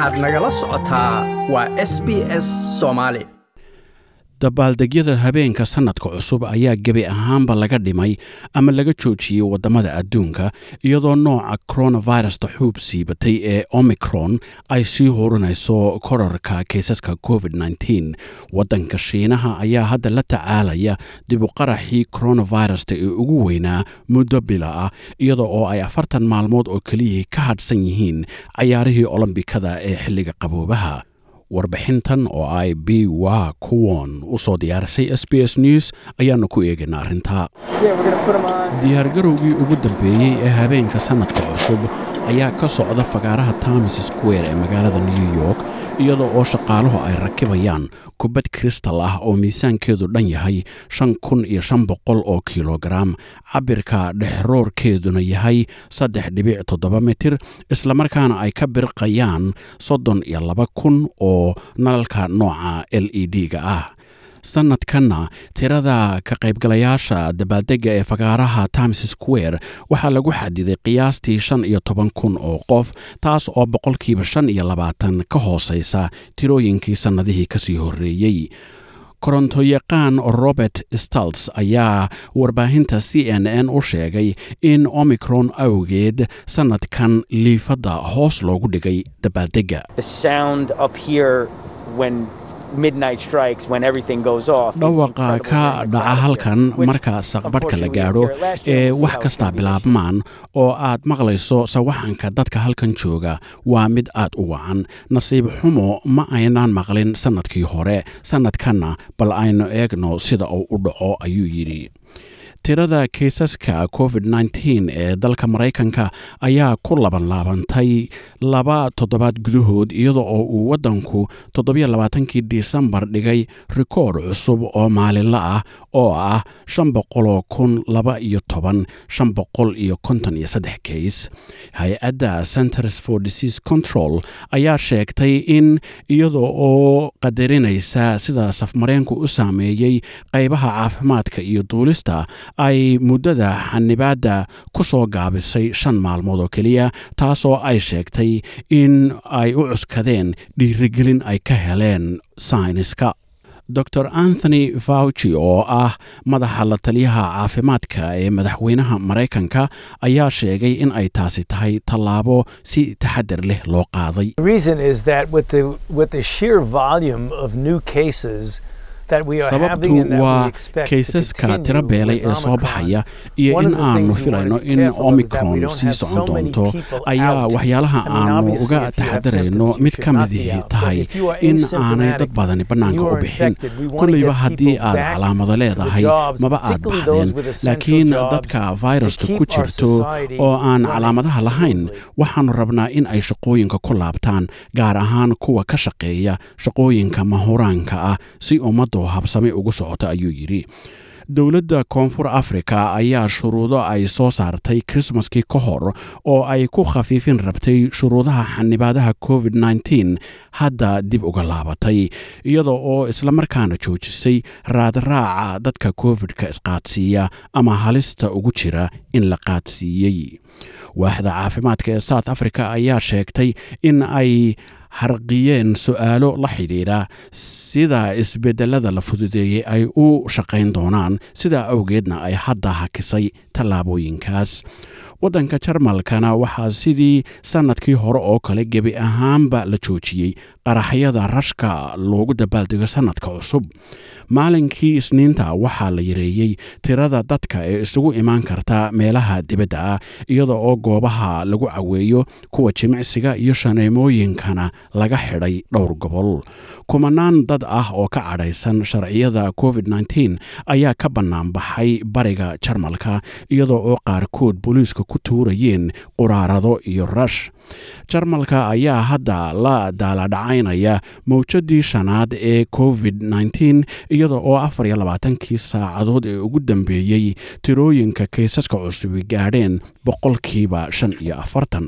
waxaad nagala socotaa waa s b s soomaali dabaaldegyada habeenka sannadka cusub ayaa gebi ahaanba laga dhimay ama laga joojiyey waddamada adduunka iyadoo nooca coronavirusta xuub siibatay ee omicron ay sii horinayso korarka kaysaska covid -19 waddanka shiinaha ayaa hadda la tacaalaya dibuqaraxii coronavirusta ee ugu weynaa muddo bila ah iyada oo ay afartan maalmood oo keliyihii ka hadhsan yihiin cayaarihii olombikada ee xilliga qaboobaha warbixintan oo ay b wa kuwon u soo diyaarisay s b s news ayaanu ku eegaynaa arrintaa. Diyaargarowgii ugu dambeeyey ee habeenka sannadka cusub ayaa ka socda fagaaraha times square ee magaalada new york iyada oo shaqaaluhu ay rakibayaan kubad kristal ah oo miisaankeedu dhan yahay shan kun iyo shan boqol oo kilogaram cabirka dhexroorkeeduna yahay saddex dhibic toddoba mitir islamarkaana ay ka birqayaan soddon iyo laba kun oo nalalka nooca l e d-ga ah sannadkanna tirada ka qaybgalayaasha dabaaldegga ee fagaaraha times square waxaa lagu xadiday qiyaastii shan iyo toban kun oo qof taas oo boqolkiiba shan iyo labaatan ka hoosaysa tirooyinkii sannadihii ka sii horreeyey korontoyaqaan robert stalts ayaa warbaahinta c n n u sheegay in omicron awgeed sannadkan liifadda hoos loogu dhigay dabaaldegga dhawaqa ka dhaca halkan marka saqbadhka la gaadho ee wax kastaa bilaabmaan oo aad maqlayso sawaxanka dadka halkan jooga waa mid aad u wacan. Nasiib xumo ma aynaan maqlin sannadkii hore. Sannadkanna bal aynu eegno sida uu u dhaco ayuu yidhi tirada kaysaska covid -19 ee dalka maraykanka ayaa ku laban laabantay laba toddobaad gudahood iyada oo uu waddanku toddobaaaankii disembar dhigay rikoor cusub oo maalinla ah oo ah kays hay'adda centers for disease control ayaa sheegtay in iyada oo qadarinaysa sida safmareenku u saameeyey qaybaha caafimaadka iyo duulista ay muddada xanibaadda ku soo gaabisay shan maalmood oo keliya taasoo ay sheegtay in ay u cuskadeen dhiirigelin ay ka heleen sayniska. Dor anthony fauci oo ah madaxa la taliyaha caafimaadka ee madaxweynaha maraykanka ayaa sheegay in ay taasi tahay tallaabo si taxadar leh loo qaaday sababtu waa kaysaska tiro beelay ee soo baxaya iyo in aanu filayno in omicron sii socon doonto ayaa waxyaalaha aanu uga taxadarayno mid ka midihii tahay in aanay dad badani bannaanka u bixin kulleyba haddii aad calaamado leedahay maba aad baxdeen laakiin dadka fayraska ku jirto oo aan calaamadaha lahayn waxaannu rabnaa in ay shaqooyinka ku laabtaan gaar ahaan kuwa ka shaqeeya shaqooyinka mahuraanka ah si ummaddu habsame ugu socota ayuu yidhi. Dowladda koonfur afrika ayaa shuruudo ay soo saartay krismaskii ka hor oo ay ku khafiifin rabtay shuruudaha xanibaadaha covid -19 hadda dib uga laabatay iyada oo islamarkaana joojisay raadraaca dadka covid-ka isqaadsiiya ama halista ugu jira in la qaadsiiyey. Waaxda caafimaadka ee south africa ayaa sheegtay in ay harqiyeen su'aalo la xidhiidha. Sida isbedelada la fududeeyey ay u shaqayn doonaan sidaa awgeedna ay hadda hakisay tallaabooyinkaas. Waddanka jarmalkana waxaa sidii sannadkii hore oo kale gebi ahaanba la joojiyey qaraxyada rashka loogu dabaaldego sannadka cusub. Maalinkii isniinta waxaa la yareeyey tirada dadka ee isugu imaan karta meelaha dibadda ah iyada oo goobaha lagu caweeyo kuwa jimicsiga iyo shaneemooyinkana laga xidhay dhowr gobol. Kumanaan dad ah oo ka cadhaysan sharciyada covid -19 ayaa ka bannaanbaxay bariga jarmalka iyada oo qaarkood booliiska ku tuurayeen quraarado iyo rash. Jarmalka ayaa hadda la daaladhacaynaya mawjadii shanaad ee covid -19 iyada oo afar iyo labaatankii saacadood ee ugu dambeeyey tirooyinka kaysaska cusubi gaadheen boqolkiiba shan iyo afartan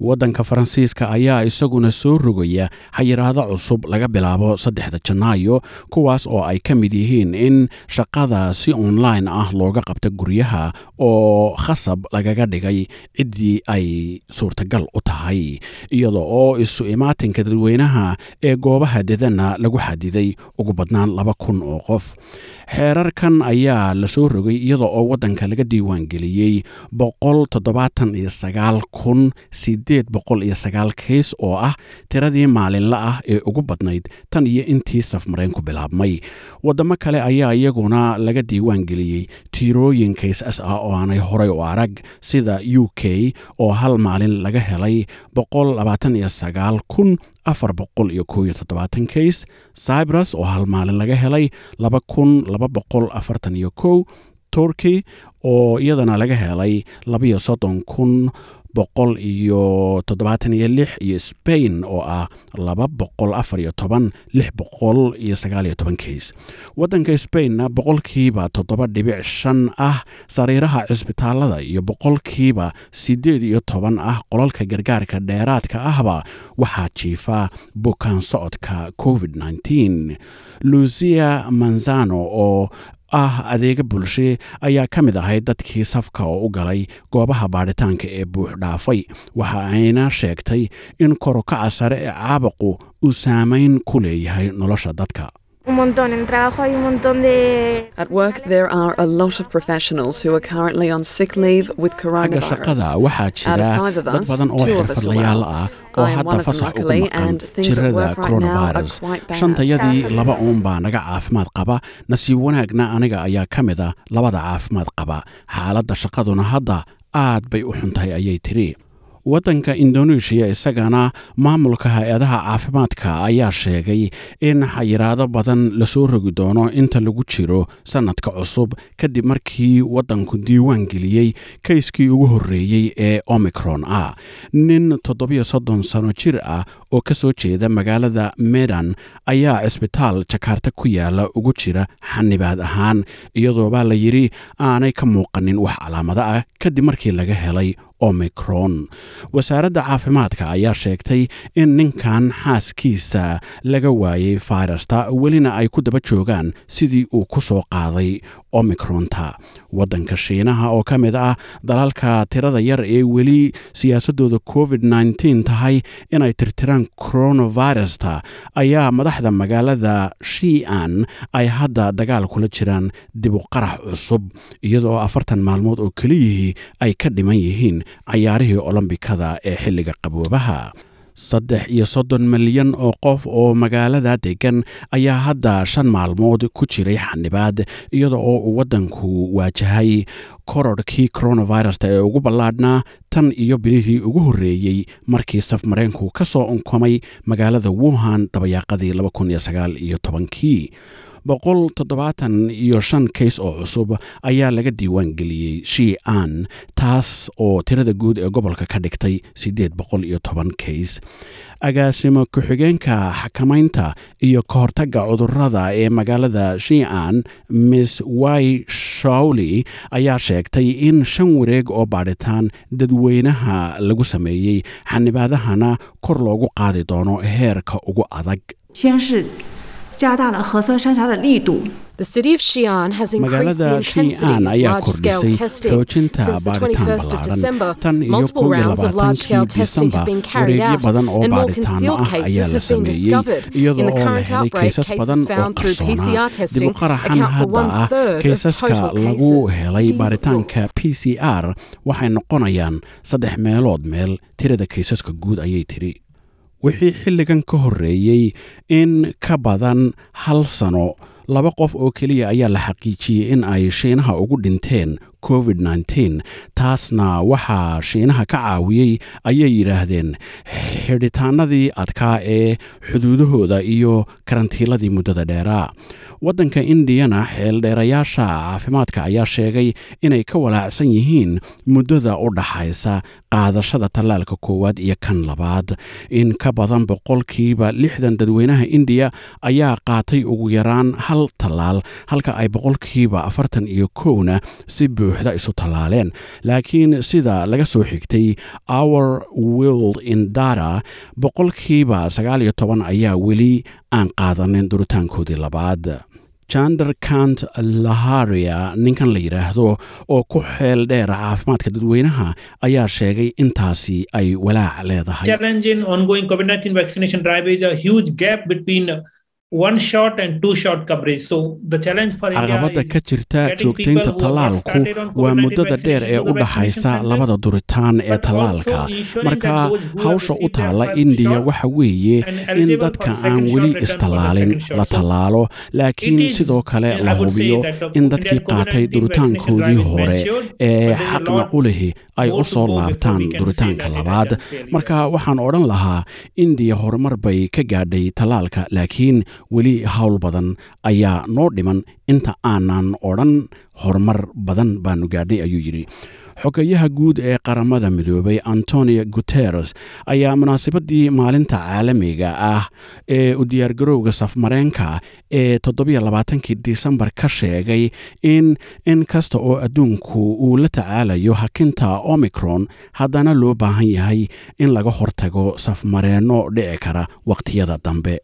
waddanka faransiiska ayaa isaguna soo rogaya xayiraado cusub laga bilaabo saddexda janaayo kuwaas oo ay ka mid yihiin in shaqada si online ah looga qabta guryaha oo khasab lagaga dhigay ciddii ay suurtagal u tahay iyada oo isu imaatinka dadweynaha ee goobaha dedana lagu xadiday ugu badnaan laba kun oo qof. Xeerarkan ayaa la soo rogay iyada oo waddanka laga diiwaangeliyey boqol toddobaatan iyo sagaal kun keys oo ah tiradii maalinla ah ee ugu badnayd tan iyo intii safmareenku bilaabmay. Waddamo kale ayaa iyaguna laga diiwaangeliyey tiirooyin kaysas ah oo aanay horay u arag sida u k oo hal maalin laga helay kays cybrus oo hal maalin laga helay turkey oo iyadana laga helay labaiyo soddon kun boqol iyo toddobaatan iyo lix iyo spain oo ah laba boqol afar iyo toban lix boqol iyo sagaal iyo toban kays waddanka spainna boqolkiiba toddoba dhibic shan ah sariiraha cisbitaalada iyo boqolkiiba siddeed iyo toban ah qolalka gargaarka dheeraadka ahba waxaa jiifa bukaan socodka covid lucia manzano oo ah adeega bulshe ayaa ka mid ahayd dadkii safka oo u galay goobaha baadhitaanka ee buux dhaafay. Waxa ayna sheegtay in korokaca sare ee caabaqu uu saamayn ku leeyahay nolosha dadka un montón. En el trabajo hay un montón de... At work, there are a lot of professionals who are currently on sick leave with xagga coronavirus. shaqada waxaa Out jira of five of dad us, badan oo two of us are xirfadlayaal ah oo hadda fasax ugu maqan jirada coronavirus. shantayadii laba uun baa naga caafimaad qaba nasiib wanaagna aniga ayaa ka mid a labada caafimaad qaba xaaladda shaqaduna hadda aad bay u xuntahay ayay tiri waddanka indoneeshiya isagana maamulka hay'adaha caafimaadka ayaa sheegay in xayiraado badan la soo rogi doono inta lagu jiro sannadka cusub kadib markii waddanku diiwaan geliyey kayskii ugu horreeyey ee omicron ah nin toddobiyo soddon sano jir ah oo ka soo jeeda magaalada medan ayaa cisbitaal jakaarta ku yaalla ugu jira xanibaad ahaan iyadoobaa la yidhi aanay ka muuqanin wax calaamado ah. Kadib markii laga helay omicron. Wasaaradda caafimaadka ayaa sheegtay in ninkan xaaskiisa laga waayey fayrasta welina ay ku daba joogaan sidii uu ku soo qaaday omicronta waddanka shiinaha oo ka mid ah dalalka tirada yar ee weli siyaasadooda covid tahay inay tirtiraan coronavirusta ayaa madaxda magaalada shian ay hadda dagaal kula jiraan dib u qarax cusub iyadoo afartan maalmood oo keliyihii ay ka dhiman yihiin cayaarihii olombikada ee xilliga qaboobaha saddex iyo soddon milyan oo qof oo magaalada degan ayaa hadda shan maalmood ku jiray xanibaad iyada oo uu waddanku waajahay kororhkii coronavirusta ee ugu ballaadhnaa tan iyo bilihii ugu horreeyey markii saf mareenku ka soo unkomay magaalada wuhan dabayaaqadii iyo tobankii boqol toddobaatan iyo shan kays oo cusub ayaa laga diiwaan geliyey shian taas oo tirada guud ee gobolka ka dhigtay siddeed boqol iyo toban kays agaasimo ku-xigeenka xakamaynta iyo ka hortagga cudurrada ee magaalada shian miss wy shawley ayaa sheegtay in shan wareeg oo baadhitaan dadweynaha lagu sameeyey xanibaadahana kor loogu qaadi doono heerka ugu adag 加大了核酸筛查的力度， The city of Xi'an has increased the magaalada intensity shian of ayaa large-scale kordhisay testing. xoojinta Since the baadhitaan 21st of December, ballaaran tan iyo multiple kow iyo rounds of large-scale labaatankii testing disembar have been carried wareegyo out, badan oo and more baadhitaano concealed ah cases ayaa la have been sameeyey discovered. iyadoo In the oo la current helay outbreak, kaysas badan cases oo found through qarsoonaa PCR dib testing u qaraxan account for hadda ah one-third of kaysaska total lagu cases. helay baaritaanka p c r waxay noqonayaan saddex meelood meel tirada kaysaska guud ayay tiri wixii xilligan ka horreeyey in ka badan hal sano laba qof oo keliya ayaa la xaqiijiyey in ay shiinaha ugu dhinteen covid taasna waxaa shiinaha ka caawiyey ayay yidhaahdeen xidhitaanadii adkaa ee xuduudahooda iyo karantiiladii muddada dheeraa. Waddanka indiyana xeeldheerayaasha caafimaadka ayaa sheegay inay ka walaacsan yihiin muddada u dhaxaysa qaadashada tallaalka koowaad iyo kan labaad. In ka badan boqolkiiba lixdan dadweynaha indiya ayaa qaatay ugu yaraan hal tallaal halka ay boqolkiiba afartan iyo kowna si buuxda isu tallaaleen. Laakiin sida laga soo xigtay our world in data boqolkiiba sagaal iyo toban ayaa weli aan qaadanin duritaankoodii labaad. Jander kant laharia ninkan la yidhaahdo oo ku xeel dheer caafimaadka dadweynaha ayaa sheegay intaasi ay walaac leedahay challenge in ongoing COVID-19 vaccination drive is a huge gap between one shot and two shot coverage. So the challenge for India caqabadda is ka jirta joogtaynta tallaalku waa COVID-19 muddada dheer ee u dhaxaysa labada duritaan ee tallaalka marka hawsha u taalla indiya waxa weeye in dadka aan weli istallaalin la tallaalo laakiin sidoo kale la hubiyo in dadkii qaatay COVID-19 duritaankoodii hore ee xaqna u lihi ay u soo laabtaan duritaanka labaad. Marka waxaan odhan lahaa indiya horumar bay ka gaadhay tallaalka laakiin weli hawl badan ayaa noo dhiman. Inta aanan odhan horumar badan baanu gaadhay ayuu yidhi xogayaha guud ee qaramada midoobay antonio guteres ayaa munaasabadii maalinta caalamiga ah ee u diyaargarowga safmareenka ee toddobaaaankii disembar ka sheegay in in kasta oo adduunku uu la tacaalayo hakinta omicron haddana loo baahan yahay in laga hortago safmareenno dhici kara wakhtiyada dambe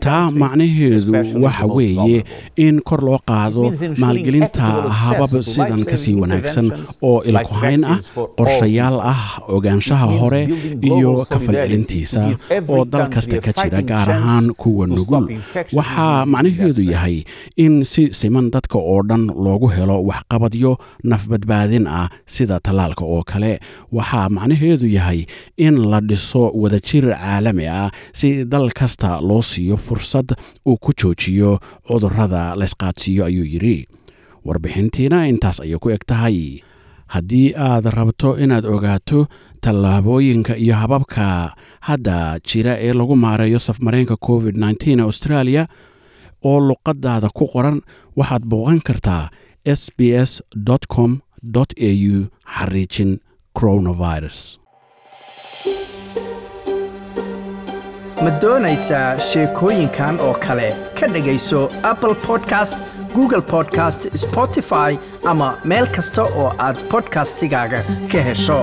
Taa macnaheedu waxa weeye in kor loo qaado maalgelinta habab sidan life-saving ka sii wanaagsan oo ilkuhayn ah qorshayaal ah ogaanshaha hore iyo give every oo dal kasta ka jira gaar ahaan kuwa nugul waxaa macnaheedu yahay in si siman dadka oo dhan loogu helo waxqabadyo nafbadbaadin ah sida tallaalka oo kale. Waxaa macnaheedu yahay in la dhiso wadajir caalami ah si dal kasta loo siiyo fursad uu ku joojiyo cudurrada laysqaadsiiyo ayuu yidhi. Warbixintiina intaas ayay ku eg tahay haddii aad rabto inaad ogaato tallaabooyinka iyo hababka hadda jira ee lagu maareeyo safmareenka covid ee australia oo luqadaada ku qoran waxaad booqan kartaa s b s com au xariijin coronavirus ma doonaysaa sheekooyinkan oo kale? Ka dhegayso apple podcast google podcast spotify ama meel kasta oo aad podcastigaaga ka hesho